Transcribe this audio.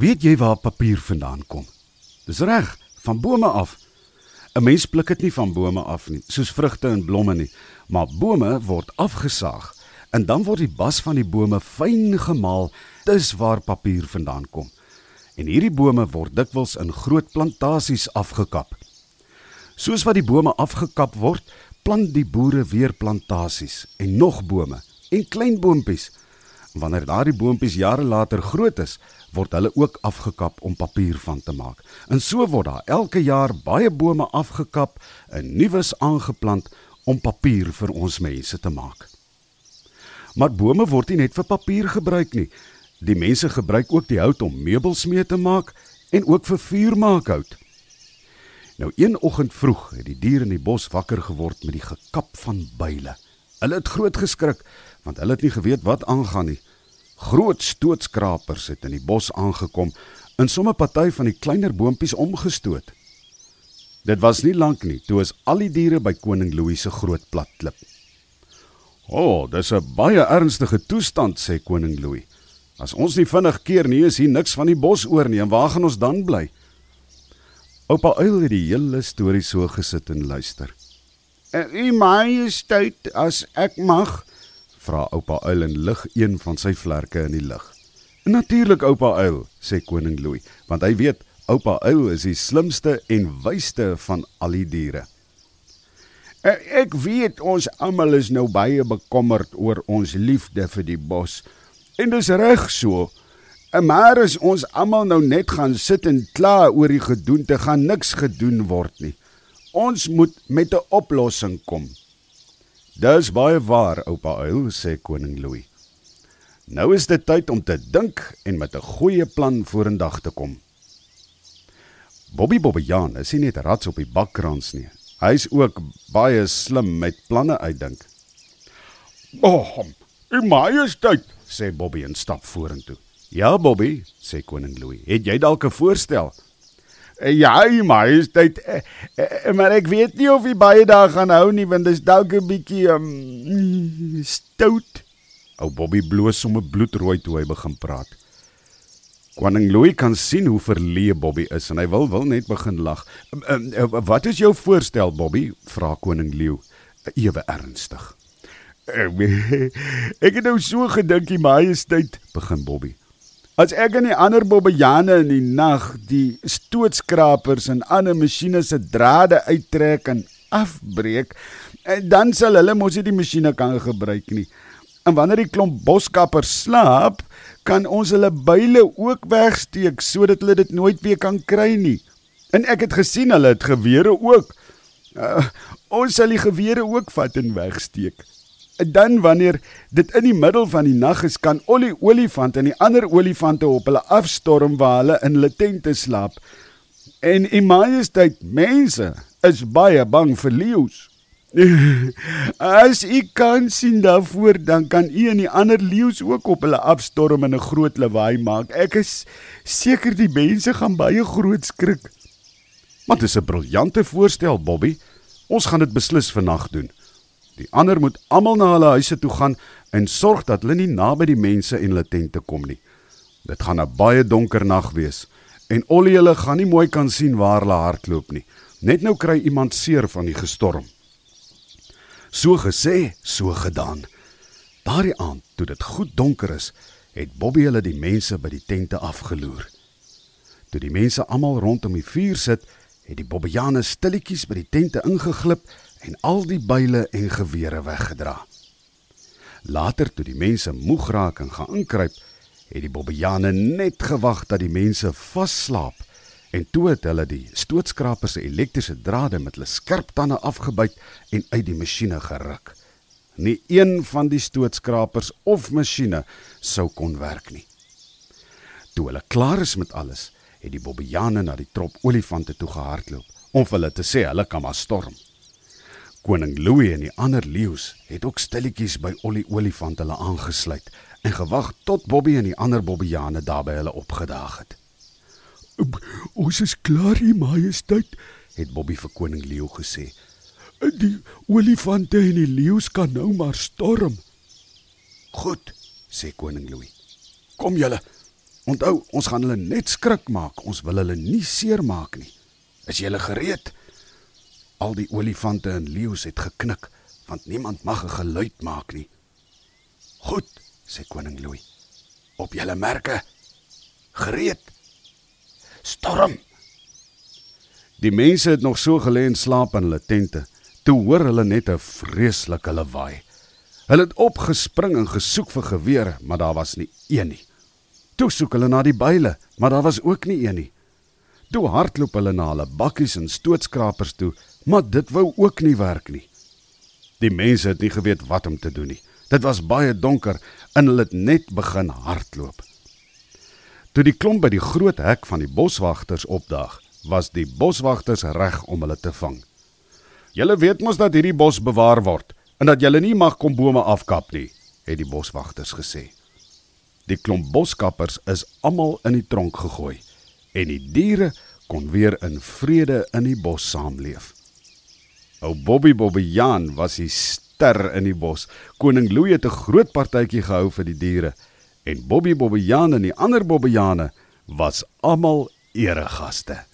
Weet jy waar papier vandaan kom? Dis reg, van bome af. 'n Mens pluk dit nie van bome af nie, soos vrugte en blomme nie, maar bome word afgesaag en dan word die bas van die bome fyn gemaal. Dis waar papier vandaan kom. En hierdie bome word dikwels in groot plantasies afgekap. Soos wat die bome afgekap word, plant die boere weer plantasies en nog bome en klein boontjies. Wanneer daardie boontjies jare later groot is, word hulle ook afgekap om papier van te maak. En so word daar elke jaar baie bome afgekap en nuus aangeplant om papier vir ons mense te maak. Maar bome word nie net vir papier gebruik nie. Die mense gebruik ook die hout om meubels mee te maak en ook vir vuurmaakhout. Nou een oggend vroeg het die diere in die bos wakker geword met die gekap van byle. Hulle het groot geskrik want hulle het nie geweet wat aangaan nie. Groot stootskrapers het in die bos aangekom en somme party van die kleiner boontjies omgestoot. Dit was nie lank nie toe is al die diere by koning Louis se groot plat klip. "O, oh, dis 'n baie ernstige toestand," sê koning Louis. "As ons nie vinnig keer nie, is hier niks van die bos oor nie en waar gaan ons dan bly?" Oupa Uil het die hele storie so gesit en luister. "U majesteit, as ek mag," vra oupa Uil en lig een van sy vlerke in die lug. "Natuurlik, oupa Uil," sê koning Louis, want hy weet oupa Uil is die slimste en wysste van al die diere. Ek weet ons almal is nou baie bekommerd oor ons liefde vir die bos. En dis reg so. Maar as ons almal nou net gaan sit en kla oor die gedoente, gaan niks gedoen word nie. Ons moet met 'n oplossing kom. Dis baie waar, oupa Uil, sê koning Louis. Nou is dit tyd om te dink en met 'n goeie plan vorendag te kom. Bobby Bobbejaan is nie net rats op die bakkrans nie. Hy's ook baie slim met planne uitdink. "Oh, u majesteit," sê Bobby en stap vorentoe. "Ja, Bobby," sê koning Louis. "Het jy dalk 'n voorstel?" "Ja, u majesteit, eh, eh, maar ek weet nie of hy baie daar gaan hou nie, want dit is dalk 'n bietjie um, stout." Ou Bobby bloos sommer bloedrooi toe hy begin praat. Koning Louis kan sien hoe verleë Bobby is en hy wil wil net begin lag. "Wat is jou voorstel, Bobby?" vra koning Leeu, ewe ernstig. "Ek het nou so gedink, die majesteit," begin Bobby. "As ek en die ander bobbejane in die nag die stootskrapers en ander masjiene se drade uittrek en afbreek, dan sal hulle mos nie die masjiene kan gebruik nie. En wanneer die klomp boskappers slaap, kan ons hulle byle ook wegsteek sodat hulle dit nooit weer kan kry nie. En ek het gesien hulle het gewere ook. Uh, ons sal die gewere ook vat en wegsteek. Dan wanneer dit in die middel van die nag is, kan Ollie olifant en die ander olifante op hulle afstorm waar hulle in hulle tente slaap. En in majesteit mense is baie bang vir leeu's. As u kan sien daarvoor, dan kan u en die ander leeu's ook op hulle afstorm en 'n groot lawaai maak. Ek is seker die mense gaan baie groot skrik. Maar dit is 'n briljante voorstel, Bobby. Ons gaan dit beslis vannag doen. Die ander moet almal na hulle huise toe gaan en sorg dat hulle nie naby die mense en hulle tente kom nie. Dit gaan 'n baie donker nag wees en Ollie hulle gaan nie mooi kan sien waar hulle hardloop nie. Net nou kry iemand seer van die gestorm. So gesê, so gedaan. Daardie aand, toe dit goed donker is, het Bobby hulle die mense by die tente afgeloer. Toe die mense almal rondom die vuur sit, het die Bobbejane stilletjies by die tente ingeglip en al die byle en gewere weggedra. Later toe die mense moeg raak en gaan inkruip, het die Bobbejane net gewag dat die mense vasslaap En toe het hulle die stootskrapers se elektriese drade met hulle skerp tande afgebyt en uit die masjiene geruk. Nie een van die stootskrapers of masjiene sou kon werk nie. Toe hulle klaar is met alles, het die bobbejane na die trop olifante toe gehardloop om vir hulle te sê hulle kan maar storm. Koning Louis en die ander leeu's het ook stilletjies by Ollie olifant hulle aangesluit en gewag tot Bobby en die ander bobbejane daar by hulle opgedaag het. Ons is klaar, U Majesteit, het Bobby vir koning leeu gesê. Die olifante en die leeu's kan nou maar storm. Goed, sê koning Louis. Kom julle. Onthou, ons gaan hulle net skrik maak. Ons wil hulle nie seermaak nie. Is jy gereed? Al die olifante en leeu's het geknik, want niemand mag 'n geluid maak nie. Goed, sê koning Louis. Op julle merke. Gereed. Storm. Die mense het nog so gelê en slaap in hulle tente. Toe hoor hulle net 'n vreeslike lawaai. Hulle het opgespring en gesoek vir gewere, maar daar was nie een nie. Toe soek hulle na die byle, maar daar was ook nie een nie. Toe hardloop hulle na hulle bakkies en stootskrapers toe, maar dit wou ook nie werk nie. Die mense het nie geweet wat om te doen nie. Dit was baie donker en hulle het net begin hardloop. Toe die klomp by die groot hek van die boswagters opdaag, was die boswagters reg om hulle te vang. Julle weet mos dat hierdie bos bewaar word en dat julle nie mag kom bome afkap nie, het die boswagters gesê. Die klomp boskappers is almal in die tronk gegooi en die diere kon weer in vrede in die bos saamleef. Ou Bobby Bobbejaan was die ster in die bos. Koning Louis het 'n groot partytjie gehou vir die diere en Bobby Bobbejaan en die ander Bobbejane was almal eregaste.